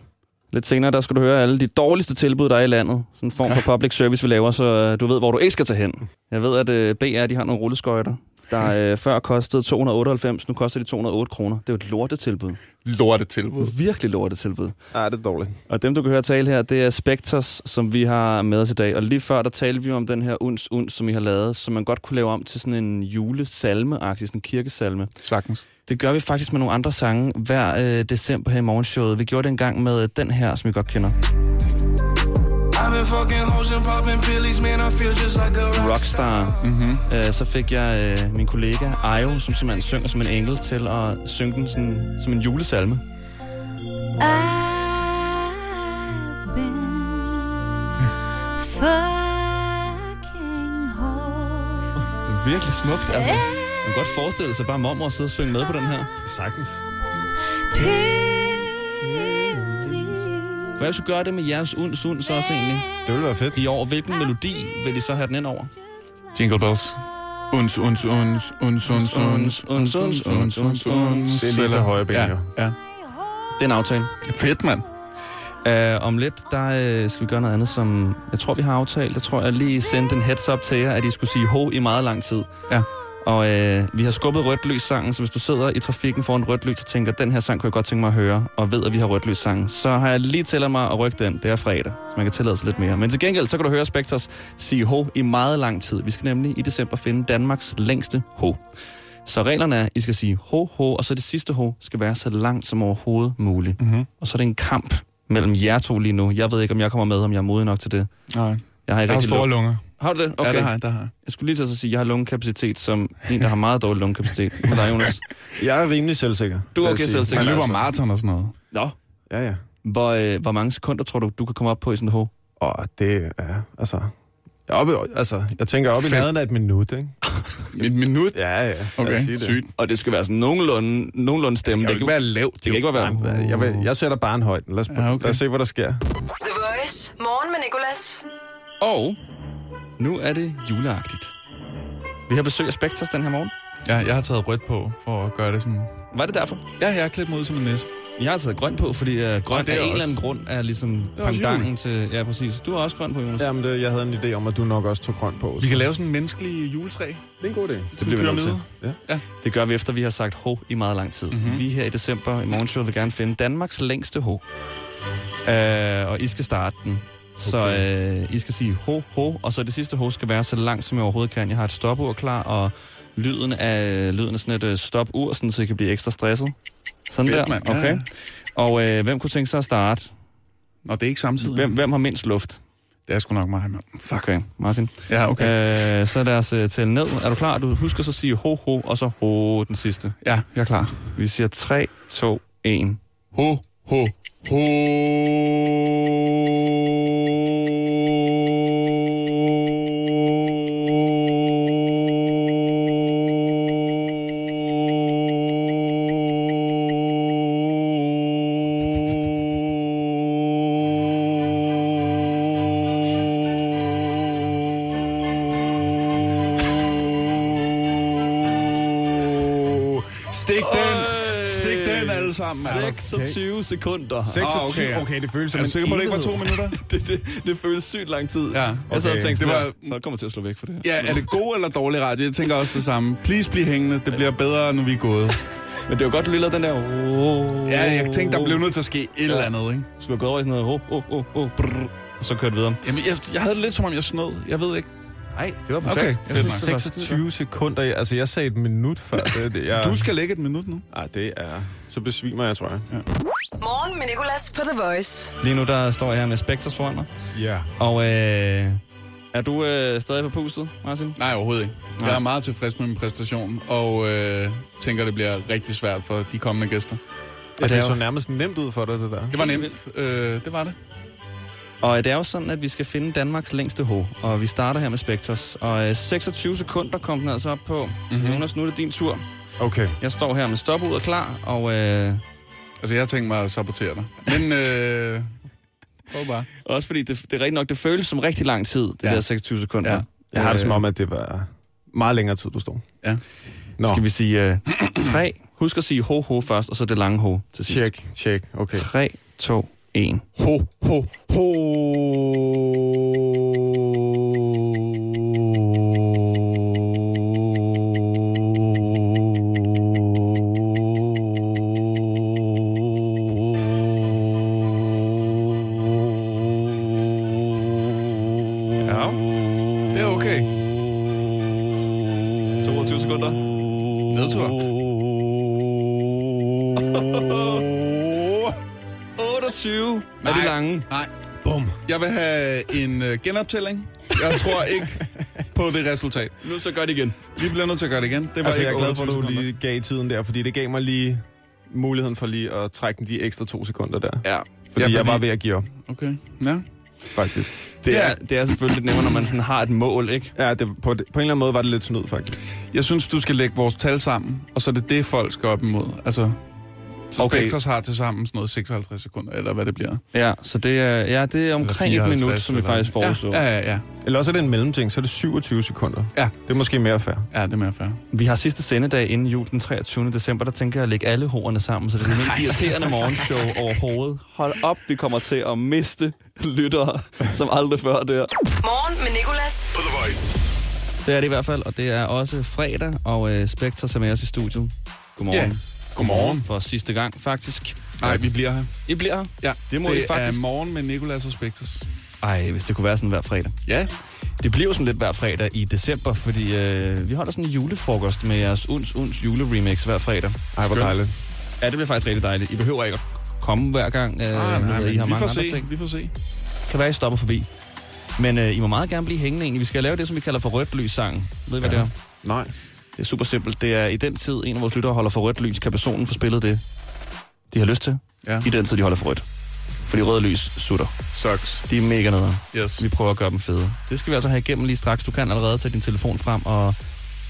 B: Lidt senere, der skal du høre alle de dårligste tilbud, der er i landet. Sådan en form for public service, vi laver, så øh, du ved, hvor du ikke skal tage hen. Jeg ved, at øh, BR, de har nogle rulleskøjter, der øh, før kostede 298, nu koster de 208 kroner. Det er jo et lortetilbud.
J: Lortetilbud.
B: Virkelig lortetilbud.
I: Ja, det er dårligt.
B: Og dem, du kan høre tale her, det er Spectres, som vi har med os i dag. Og lige før, der talte vi om den her uns, uns, som I har lavet, som man godt kunne lave om til sådan en julesalme-agtig, sådan en kirkesalme.
J: Sagtens.
B: Det gør vi faktisk med nogle andre sange hver øh, december her i morgenshowet. Vi gjorde det engang med den her, som I godt kender.
M: Been fucking hoes and popping pillies, man. I feel just like a
B: Rockstar.
J: Mm-hmm.
B: Øh, så fik jeg øh, min kollega Ayo, som simpelthen synger som en engel, til at synge den sådan, som en julesalme.
C: I've been fucking home.
B: Virkelig smukt, altså. Man kan godt forestille sig bare mormor at sidde og synge med på den her.
I: Sagtens.
B: Hvad hvis vi gør det med jeres uns, uns også egentlig?
I: Det ville være fedt.
B: I år, hvilken melodi vil I så have den ind over?
J: Jingle Bells. Uns, uns, uns, uns, uns, uns, uns, uns, uns, uns, uns.
I: Det er lige til højre ben,
J: ja.
I: jo.
J: ja.
B: Det er en aftale.
J: Fedt, mand.
B: Uh, om lidt, der uh, skal vi gøre noget andet, som jeg tror, vi har aftalt. Jeg tror, jeg lige sendte en heads up til jer, at I skulle sige ho i meget lang tid.
J: Ja.
B: Og uh, vi har skubbet rødt lys sangen, så hvis du sidder i trafikken foran rødt lys og tænker, den her sang kunne jeg godt tænke mig at høre, og ved, at vi har rødt lys sangen, så har jeg lige tilladt mig at rykke den. Det er fredag, så man kan tillade sig lidt mere. Men til gengæld, så kan du høre Spectres sige ho i meget lang tid. Vi skal nemlig i december finde Danmarks længste ho. Så reglerne er, at I skal sige ho, ho, og så det sidste ho skal være så langt som overhovedet muligt.
J: Mm-hmm.
B: Og så er det en kamp mellem jer to lige nu. Jeg ved ikke, om jeg kommer med, om jeg er modig nok til det.
J: Nej.
B: Jeg har,
J: Jeg har store
B: lung-
J: lunger.
B: Har du det? Okay.
J: Ja, det har jeg, det har jeg.
B: Jeg skulle lige til at sige, at jeg har lungekapacitet som en, der har meget dårlig lungekapacitet. Men der er Jonas.
I: Jeg er rimelig selvsikker.
B: Du er
I: jeg
B: okay selvsikker.
J: Man
B: Men
J: løber
B: altså-
J: maraton og sådan noget.
B: Nå.
I: Ja, ja.
B: Hvor, øh, hvor mange sekunder tror du, du kan komme op på i sådan et ho?
I: Og det er, altså... Jeg, oppe, altså, jeg tænker op i
J: Fem.
I: nærheden af et minut, ikke?
J: Et minut?
I: Ja, ja.
J: Okay,
I: det.
J: sygt.
B: Og det skal være sådan nogenlunde, nogenlunde stemme.
J: Det kan jo ikke være lavt.
B: det kan ikke være
I: jeg, vil, jeg sætter bare en højden. Lad os,
J: Ja, okay.
I: lad os se, hvad der sker.
A: The Voice. Morgen med Nicolas.
B: Og nu er det juleagtigt. Vi har besøg af Spectres den her morgen.
J: Ja, jeg har taget rødt på, for at gøre det sådan...
B: Var det derfor?
J: Ja, jeg er klædt mig ud som en næse.
B: Jeg har taget grøn på, fordi uh, grøn
J: Og det
B: af
J: er
B: en
J: også-
B: eller anden grund er ligesom
J: er
B: pandangen til... Ja, præcis. Du har også grøn på, Jonas.
I: Jamen, det, jeg havde en idé om, at du nok også tog grøn på.
J: Vi kan lave sådan en menneskelig juletræ.
I: Det er en god idé.
B: Det bliver vi nødt til.
I: Ja.
J: Ja.
B: Det gør vi efter, vi har sagt ho i meget lang tid.
J: Mhm.
B: Mm-hmm. Vi her i december i morgenshowet vil gerne finde Danmarks længste ho. Uh, og I skal starte den. Så uh, I skal sige ho, ho, og så det sidste ho skal være så langt, som jeg overhovedet kan. Jeg har et stopur klar, og lyden af, lyden af sådan et uh, stopur, sådan, så I kan blive ekstra stresset. Sådan
J: Fedt,
B: der,
J: mand. Ja,
B: okay. Og uh, hvem kunne tænke sig at starte?
J: Nå, det er ikke samtidig.
B: Hvem, hvem har mindst luft?
J: Det er sgu nok mig, mand.
B: Okay, Martin.
J: Ja, okay.
B: Uh, så lad os uh, tælle ned. Er du klar? Du husker så at sige ho, ho, og så ho den sidste.
J: Ja, jeg er klar.
B: Vi siger 3, 2, 1.
J: Ho, ho, ho.
B: 26 sekunder.
I: 26,
J: Ah, okay, ja.
I: okay, det føles som
J: Er du sikker på, at det ikke var to minutter?
B: det, det, det føles sygt lang tid.
J: Ja,
B: Jeg sad og
J: okay.
B: tænkte,
J: Det var-
B: folk kommer til at slå væk for det her.
J: Ja, er det god eller dårlig radio? Jeg tænker også det samme. Please bliv hængende. Det bliver bedre, nu vi er gået.
B: Men det var godt, du lige lavede den der...
J: Ja, jeg tænkte, der blev nødt til at ske et eller andet, ikke?
B: Skulle gået over i sådan noget... Oh, oh, oh, oh, brrr, og så kørt videre.
J: Jamen, jeg, jeg havde det lidt som om, jeg snød. Jeg ved ikke.
B: Nej, det var
J: Okay,
B: perfekt.
J: fedt
B: Jeg synes, det var-
I: 26 sekunder. Altså, jeg sagde et minut før. Det, det, jeg...
J: Du skal lægge et minut nu.
I: Ej, det er... Så besvimer jeg, tror jeg. Ja.
A: Morgen med Nicolas på The Voice.
B: Lige nu der står jeg her med Spectres foran mig.
I: ja.
B: Og øh, er du øh, stadig på pustet, Martin?
J: Nej, overhovedet ikke.
B: Nej.
J: Jeg er meget tilfreds med min præstation, og øh, tænker, det bliver rigtig svært for de kommende gæster.
I: Og det
B: er jo-
I: så nærmest nemt ud for dig, det der.
J: Det var nemt. Øh, det var det.
B: Og det er jo sådan, at vi skal finde Danmarks længste ho, og vi starter her med Spectres. Og øh, 26 sekunder kom den altså op på.
J: Mhm.
B: Mm-hmm. Jonas, nu er det din tur.
I: Okay.
B: Jeg står her med stopuret klar, og øh,
J: Altså, jeg tænkt mig at sabotere dig. Men, øh, prøv bare.
B: også fordi det, det er rigtigt nok, det føles som rigtig lang tid, det
J: Ja.
B: der 26 sekunder.
J: Ja.
I: Jeg har det som
B: Øh,
I: om, at det var meget længere tid, du stod.
J: Ja.
I: Nå,
B: Skal vi sige øh, tre? Husk at sige ho, ho først, og så det lange ho til sidst.
I: tjek, tjek. Okay.
B: 3, 2, 1.
I: Ho, ho, ho.
B: 28 er det lange.
J: Nej.
I: Bum.
J: Jeg vil have en øh, genoptælling. Jeg tror ikke på det resultat.
B: Nu så gør det igen.
J: Vi bliver nødt til at gøre det igen. Det var
I: Altså, jeg
J: ikke
I: er glad for, at
J: 28
I: du lige gav tiden der, fordi det gav mig lige muligheden for lige at trække den de ekstra to sekunder der.
B: Ja.
I: Fordi,
J: Ja,
I: ja,
J: fordi-
I: jeg var ved at give op,
J: Okay. Ja.
I: faktisk.
B: Det
J: Ja.
B: er, det er selvfølgelig lidt nemmere, når man sådan har et mål, ikke?
I: Ja, det, på, på en eller anden måde var det lidt snyd, faktisk.
J: Jeg synes, du skal lægge vores tal sammen, og så er det det, folk skal op imod. Altså, så
B: Okay.
J: Spectres har til sammen sådan noget 56 sekunder, eller hvad det bliver.
B: Ja, så det er, ja, det er omkring et
J: 54
B: minut, som vi faktisk foreså.
J: Ja, ja, ja. ja.
I: Eller også er det en mellemting, så er det 27 sekunder.
J: Ja.
I: Det er måske mere fair.
J: Ja, det er mere fair.
B: Vi har sidste sendedag inden jul, den 23. december, der tænker jeg at lægge alle horerne sammen, så det er det mest irriterende morgenshow overhovedet. Hold op, vi kommer til at miste lyttere, som aldrig før der.
A: Morgen med Nicolas.
K: På The Voice.
B: Det er det i hvert fald, og det er også fredag, og øh, Spectre er med os i studiet. Godmorgen.
J: Ja. Godmorgen.
B: For sidste gang, faktisk.
J: Nej, vi bliver her.
B: I bliver her?
J: Ja,
B: Det må
J: det
B: I faktisk.
J: er morgen med Nicolas og Spectres.
B: Ej, hvis det kunne være sådan hver fredag.
J: Ja.
B: Det bliver sådan lidt hver fredag i december, fordi øh, vi holder sådan en julefrokost med jeres Uns Uns juleremix hver fredag.
I: Ej, hvor dejligt.
B: Ja, det bliver faktisk rigtig dejligt. I behøver ikke at komme hver gang. Øh,
J: Ah, nej, men
B: I har
J: vi
B: mange
J: får
B: andre
J: se.
B: ting.
J: Vi får se.
B: Kan være, I stopper forbi. Men øh, I må meget gerne blive hængende egentlig. Vi skal lave det, som vi kalder for rødt lys sang. Ved I, hvad
I: Ja.
B: det er?
I: Nej.
B: Det er super simpelt. Det er i den tid, en af vores lyttere holder for rødt lys, kan personen få spillet det, de har lyst til.
J: Ja.
B: I den tid, de holder for rødt. Fordi røde lys sutter.
J: Sucks.
B: De er mega nede.
J: Yes.
B: Vi prøver at gøre dem fede. Det skal vi altså have igennem lige straks. Du kan allerede tage din telefon frem og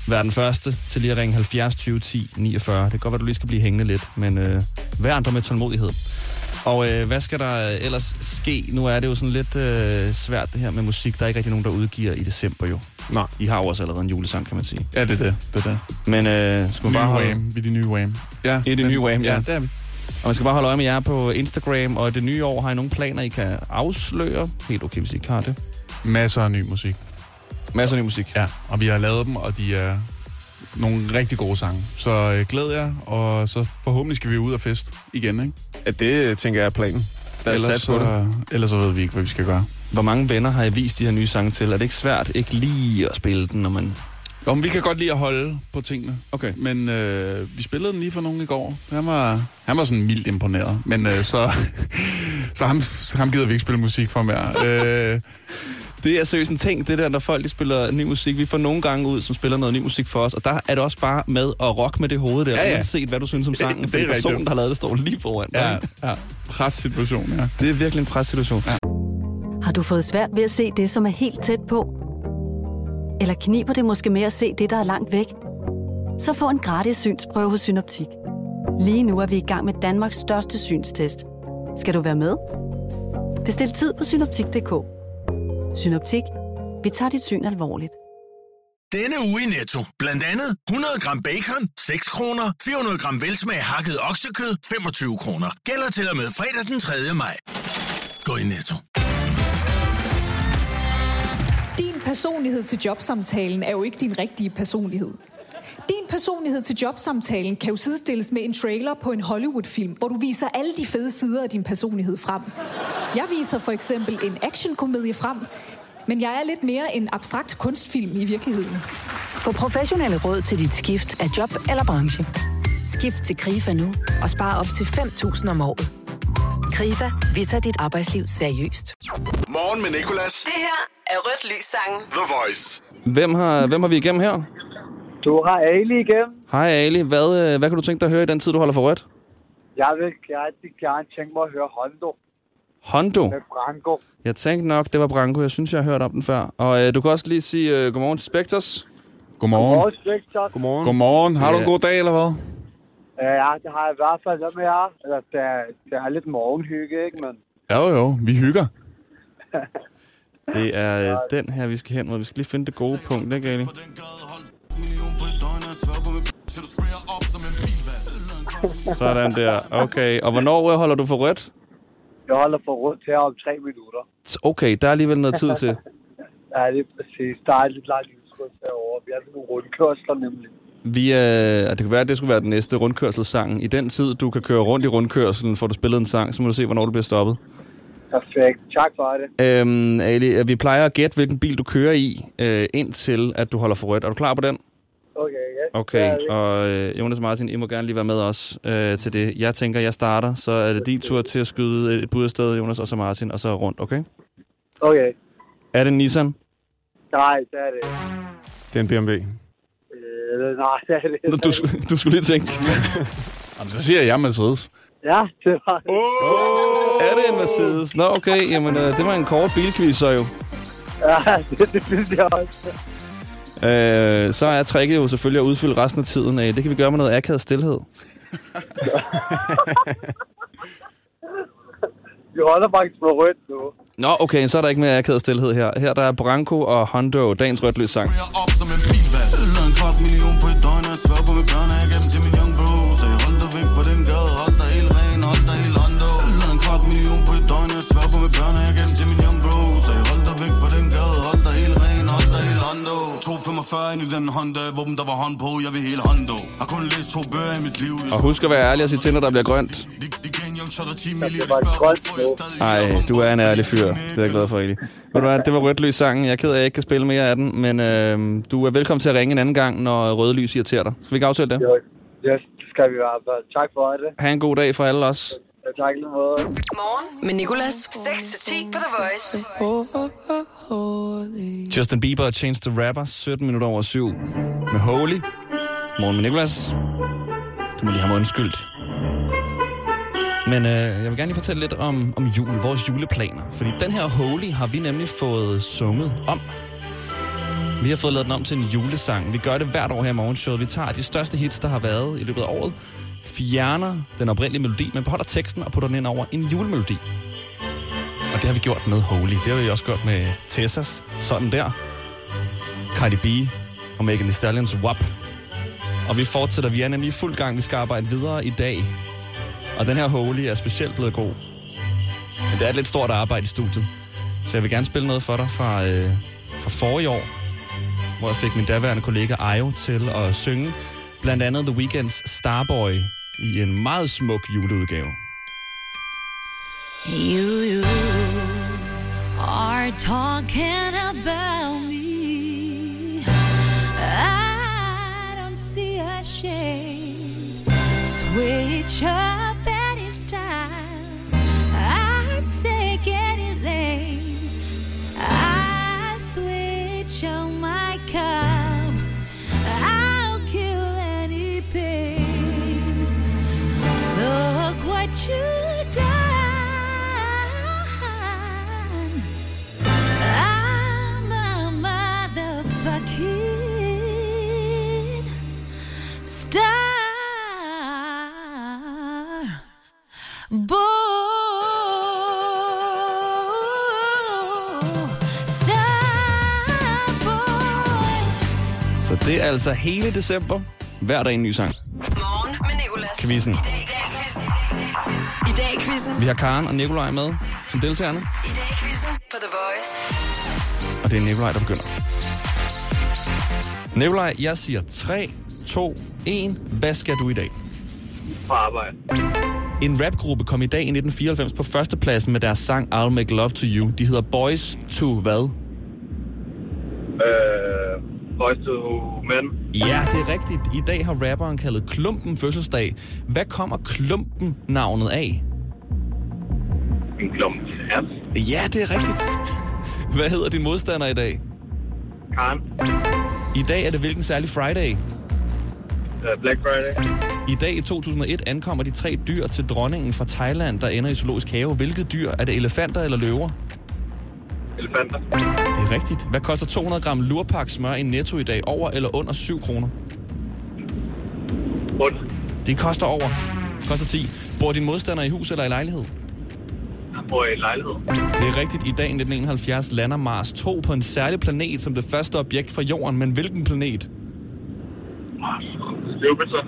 B: være den første til lige at ringe 70 20 10 49. Det kan godt være, du lige skal blive hængende lidt, men øh, vær andre med tålmodighed. Og øh, hvad skal der ellers ske? Nu er det jo sådan lidt øh, svært det her med musik. Der er ikke rigtig nogen, der udgiver i december jo.
I: Nej.
B: I har jo også allerede en julesang, kan man sige.
J: Ja, det er det. det, er det.
B: Men øh, skal man
J: Nye
B: bare holde...
J: Wham. Vi er de nye Wham. Ja,
B: I det nye Wham, ja.
J: Ja, det er vi.
B: Og man skal bare holde øje med jer på Instagram, og det nye år har I nogle planer, I kan afsløre. Helt okay, hvis I ikke har det.
J: Masser af ny musik.
B: Masser af ny musik.
J: Ja, og vi har lavet dem, og de er nogle rigtig gode sange. Så øh, glæd jer, og så forhåbentlig skal vi ud og fest igen, ikke?
I: Ja, det tænker jeg er planen. Lad os
J: Ellers,
I: på det.
J: så, ellers så ved vi ikke, hvad vi skal gøre.
B: Hvor mange venner har I vist de her nye sange til? Er det ikke svært ikke lige at spille den, når man...
J: Men vi kan godt lide at holde på tingene.
B: Okay.
J: Men øh, vi spillede den lige for nogen i går. Han var, han var sådan mildt imponeret. Men øh, så, så ham, ham gider vi ikke spille musik for mere. Øh,
B: Det er seriøst en ting, det der, når folk de spiller ny musik. Vi får nogle gange ud, som spiller noget ny musik for os, og der er det også bare med at rock med det hoved der,
J: Ja, ja.
B: uanset hvad du synes om sangen.
J: Det
B: For
J: er
B: personen,
J: rigtigt.
B: der har lavet det, står lige foran dig.
J: ja, ja. Pres-situation, ja.
B: Det er virkelig en pressituation. Ja.
N: Har du fået svært ved at se det, som er helt tæt på? Eller kniber det måske med at se det, der er langt væk? Så få en gratis synsprøve hos Synoptik. Lige nu er vi i gang med Danmarks største synstest. Skal du være med? Bestil tid på synoptik.dk. Synoptik. Vi tager dit syn alvorligt.
O: Denne uge i Netto. Blandt andet 100 gram bacon, 6 kroner. 400 gram velsmag hakket oksekød, 25 kroner. Gælder til og med fredag den 3. maj. Gå i Netto.
P: Din personlighed til jobsamtalen er jo ikke din rigtige personlighed. Din personlighed til jobsamtalen kan jo sidestilles med en trailer på en Hollywood-film, hvor du viser alle de fede sider af din personlighed frem. Jeg viser for eksempel en actionkomedie frem, men jeg er lidt mere en abstrakt kunstfilm i virkeligheden.
Q: Få professionelle råd til dit skift af job eller branche. Skift til KRIFA nu og spare op til 5.000 om året. KRIFA, vi tager dit arbejdsliv seriøst.
O: Morgen med Nicolas.
A: Det her er Rødt Lys sangen.
O: The Voice.
B: Hvem har, hvem har vi igennem her?
R: Du har Ali igennem.
B: Hej Ali, hvad, øh, hvad kan du tænke dig at høre i den tid, du holder for rødt?
R: Jeg vil rigtig gerne tænke mig at høre Hondo
B: Hondo.
R: med Branko.
B: Jeg tænkte nok, det var Branko. Jeg synes, jeg har hørt om den før. Og øh, du kan også lige sige øh, godmorgen til Spectres.
J: Godmorgen.
R: Godmorgen, Spectre.
I: Godmorgen.
J: Godmorgen. Har du en god dag, eller hvad?
R: Ja, det har jeg i hvert fald med jer. Eller, det, er, det er lidt morgenhygge, ikke? Men
J: Jo, jo. Vi hygger.
B: Det er øh, den her, vi skal hen mod. Vi skal lige finde det gode punkt, ikke Ali? Sådan der. Okay. Og hvornår holder du for rødt?
R: jeg holder for rundt her om tre minutter.
B: Okay, der er alligevel noget tid til.
R: Ja, det er præcis. Der er lidt langt lyskryds herovre. Vi har nogle rundkørsler nemlig.
B: Vi, øh, det kan være, at det skulle være den næste rundkørselssang. I den tid, du kan køre rundt i rundkørselen, får du spillet en sang, så må du se, hvornår du bliver stoppet.
R: Perfekt. Tak for det.
B: Øhm, Ali, øh, vi plejer at gætte, hvilken bil du kører i, øh, indtil at du holder for rødt. Er du klar på den?
R: Okay, ja.
B: Okay, og øh, Jonas og Martin, I må gerne lige være med os øh, til det. Jeg tænker, jeg starter, så er det din tur til at skyde et bud afsted, Jonas, og så Martin, og så rundt, okay?
R: Okay.
B: Er det en Nissan?
R: Nej, det er det.
I: Det er en BMW.
R: Øh, nej, det er det.
B: Nå, Du, du skulle lige tænke.
J: Jamen, så siger jeg Mercedes.
R: Ja, det var det.
B: Oh! Er det en Mercedes? Nå, okay, jamen øh, det var en kort bilquiz så jo.
R: Ja, det, det synes jeg også.
B: Øh, så er tricket jo selvfølgelig at udfylde resten af tiden. Øh, det kan vi gøre med noget akavet stillhed.
R: Vi holder faktisk på rødt nu.
B: Nå, okay, så er der ikke mere akavet stillhed her. Her der er Branko og Hondo, dagens rødt sang.
M: op som en bilvas Eller en kvart million på et døgn Og svær på mit børn Og jeg til min 245 ind i den Honda Våben der var hånd på Jeg vil helt hondo Har kun læst to bøger i mit liv
B: Og husk at være ærlig og sige til, når der bliver grønt.
R: Det var et godt nu.
B: Ej, du er en ærlig fyr. Det er jeg glad for, Eli. Ved du hvad, det var rødt lys sangen. Jeg er ked af, at jeg ikke kan spille mere af den, men øh, du er velkommen til at ringe en anden gang, når røde lys irriterer dig. Skal vi ikke aftale det?
R: Jo, yes, det skal vi i hvert fald. Tak for det.
B: Ha' en god dag for alle os.
R: Ja, tak i lige måde.
A: Morgen med Nicolas. 6-10 på The Voice.
B: Justin Bieber og Chance the Rapper, 17 minutter over 7 med Holy. Morgen med Nicolas. Du må lige have mig undskyldt. Men øh, jeg vil gerne lige fortælle lidt om, om jul, vores juleplaner. Fordi den her Holy har vi nemlig fået sunget om. Vi har fået lavet den om til en julesang. Vi gør det hvert år her i morgenshowet. Vi tager de største hits, der har været i løbet af året fjerner den oprindelige melodi, men beholder teksten og putter den ind over en julemelodi. Og det har vi gjort med Holy. Det har vi også gjort med Tessas. Sådan der. Cardi B og Megan Thee Stallions WAP. Og vi fortsætter. Vi er nemlig i fuld gang. Vi skal arbejde videre i dag. Og den her Holy er specielt blevet god. Men det er et lidt stort arbejde i studiet. Så jeg vil gerne spille noget for dig fra, øh, fra forrige år, hvor jeg fik min daværende kollega Ayo til at synge blandt andet The Weeknd's Starboy i en meget smuk juleudgave.
C: You, you are talking about me. I don't see a shade. Switch up any style. Say get it late. I switch on my cup.
B: Altså hele december. Hver dag en ny sang.
A: Morgen med Nicolas.
B: Quizzen.
A: I dag i quizzen.
B: Vi har Karen og Nikolaj med som deltagerne.
A: I dag quizzen på The Voice.
B: Og det er Nikolaj, der begynder. Nikolaj, jeg siger 3, 2, 1. Hvad skal du i dag?
S: På arbejde.
B: En rapgruppe kom i dag i 1994 på førstepladsen med deres sang I'll Make Love To You. De hedder Boys To hvad?
S: Øh, boys to men.
B: Ja, det er rigtigt. I dag har rapperen kaldet Klumpen fødselsdag. Hvad kommer Klumpen navnet af?
S: En klump ass.
B: Ja, det er rigtigt. Hvad hedder din modstander i dag?
S: Karen.
B: I dag er det hvilken særlig Friday?
S: Uh, Black Friday.
B: I dag i 2001 ankommer de tre dyr til dronningen fra Thailand, der ender i zoologisk have. Hvilket dyr? Er det elefanter eller løver?
S: Elefanter.
B: Er rigtigt. Hvad koster 200 gram lurpak smør i netto i dag? Over eller under 7 kroner?
S: Under.
B: Det koster over. Det koster 10. Bor din modstander i hus eller i lejlighed?
S: Jeg bor i lejlighed.
B: Det er rigtigt. I dag i 1971 lander Mars 2 på en særlig planet som det første objekt fra Jorden. Men hvilken planet?
S: Jupiter.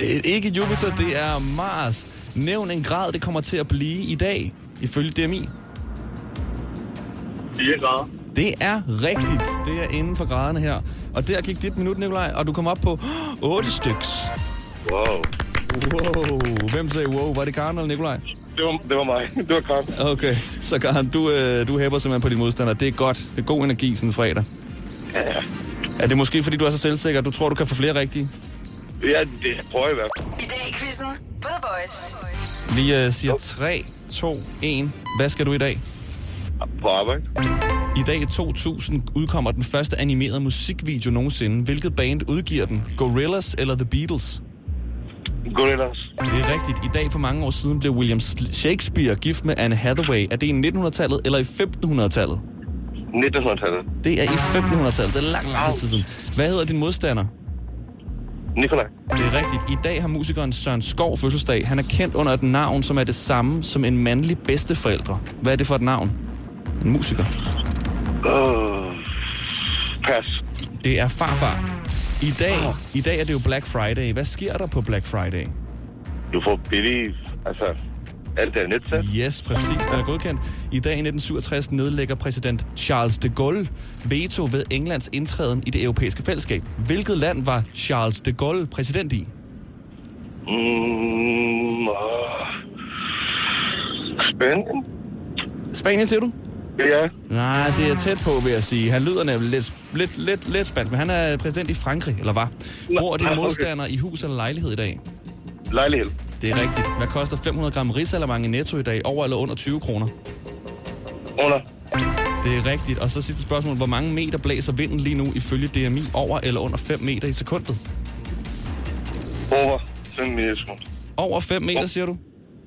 B: Øh, Ikke Jupiter, det er Mars. Nævn en grad, det kommer til at blive i dag, ifølge DMI.
S: 4 grader.
B: Det er rigtigt. Det er inden for graderne her. Og der gik dit minut, Nikolaj, og du kom op på 8 styks.
S: Wow.
B: Wow. Hvem sagde wow? Var det Karen eller Nikolaj?
S: Det var, det var mig. Det var Karen.
B: Okay, så Karen, du, øh, du hæpper simpelthen på din modstander. Det er godt. Det er god energi sådan en fredag.
S: Ja.
B: Er det måske, fordi du er så selvsikker, du tror, du kan få flere rigtige?
S: Ja, det prøver jeg i hvert fald.
A: I dag i quizzen på The Voice.
B: Vi øh, siger 3, 2, 1. Hvad skal du i dag?
S: På arbejde.
B: I dag i 2000 udkommer den første animerede musikvideo nogensinde. Hvilket band udgiver den? Gorillaz eller The Beatles?
S: Gorillaz.
B: Det er rigtigt. I dag for mange år siden blev William Shakespeare gift med Anne Hathaway. Er det i 1900-tallet eller i 1500-tallet?
S: 1900-tallet.
B: Det er i 1500-tallet. Det er lang, lang tid siden. Hvad hedder din modstander?
S: Nikolaj.
B: Det er rigtigt. I dag har musikeren Søren Skov fødselsdag. Han er kendt under et navn, som er det samme som en mandlig bedsteforældre. Hvad er det for et navn? En musiker.
S: Uh, pas.
B: Det er farfar. I dag, I dag er det jo Black Friday. Hvad sker der på Black Friday?
S: Du får billige, altså, alt det er netsat.
B: Yes, præcis. Den er godkendt. I dag i 1967 nedlægger præsident Charles de Gaulle veto ved Englands indtræden i det europæiske fællesskab. Hvilket land var Charles de Gaulle præsident i?
S: Mm, uh, Spanien?
B: Spanien, siger du?
S: Ja.
B: Nej, det er tæt på, vil jeg sige. Han lyder nemlig lidt, lidt, lidt, lidt spændt, men han er præsident i Frankrig, eller hvad? Bor din
S: okay.
B: modstander i hus eller lejlighed i dag?
S: Lejlighed.
B: Det er rigtigt. Hvad koster 500 gram risalamang i netto i dag? Over eller under 20 kroner?
S: Under.
B: Det er rigtigt. Og så sidste spørgsmål. Hvor mange meter blæser vinden lige nu ifølge DMI? Over eller under 5 meter i sekundet?
S: Over 5 minutter.
B: Over 5 meter, siger du?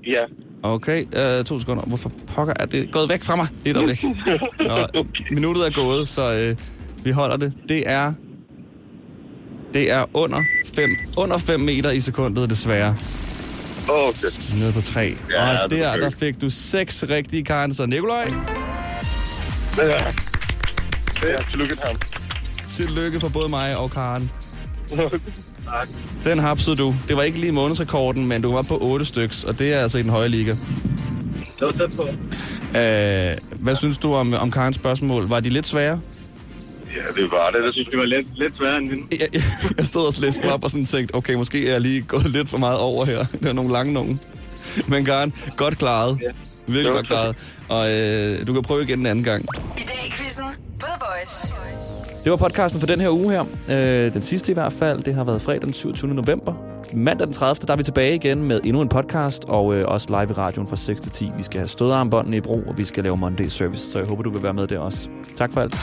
S: Ja.
B: Okay, øh, to sekunder. Hvorfor pokker er det gået væk fra mig? Det er et øjeblik. Nå, minuttet er gået, så øh, vi holder det. Det er Det er under 5, under 5 meter i sekundet, desværre.
S: Okay.
B: Nede på 3.
S: Ja,
B: og der, der fik du 6 rigtige, Karen. Så Nikolaj,
S: Det det er tillykke til ham.
B: tillykke for både mig og Karen.
S: Tak.
B: Den hapsede du. Det var ikke lige månedsrekorden, men du var på 8 styks, og det er altså i den høje liga.
S: Det var tæt på.
B: Øh, hvad synes du om, om Karens spørgsmål? Var de lidt svære?
S: Ja, det var det. Jeg synes, det var lidt, lidt sværere end hende.
B: Jeg, jeg, jeg stod og slæste mig op og sådan tænkte, okay, måske er jeg lige gået lidt for meget over her. Det er nogle lange nogen. Men Karen, godt klaret. Ja. Virkelig
S: Jo,
B: godt klaret. Og øh, du kan prøve igen en anden gang.
A: I dag i quizzen The Voice.
B: Det var podcasten for den her uge her. Øh, den sidste i hvert fald. Det har været fredag den 27. november. Mandag den 30. der er vi tilbage igen med endnu en podcast, og øh, også live i radioen fra 6 til 10. Vi skal have stødarmbåndene i brug, og vi skal lave Monday Service, så jeg håber, du vil være med der også. Tak for alt.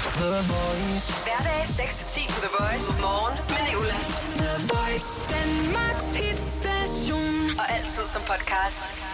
A: Hverdag 6-10 på The Voice. Morgen med Nicolas.
C: The Voice, Danmarks hitstation.
A: Og altid som podcast.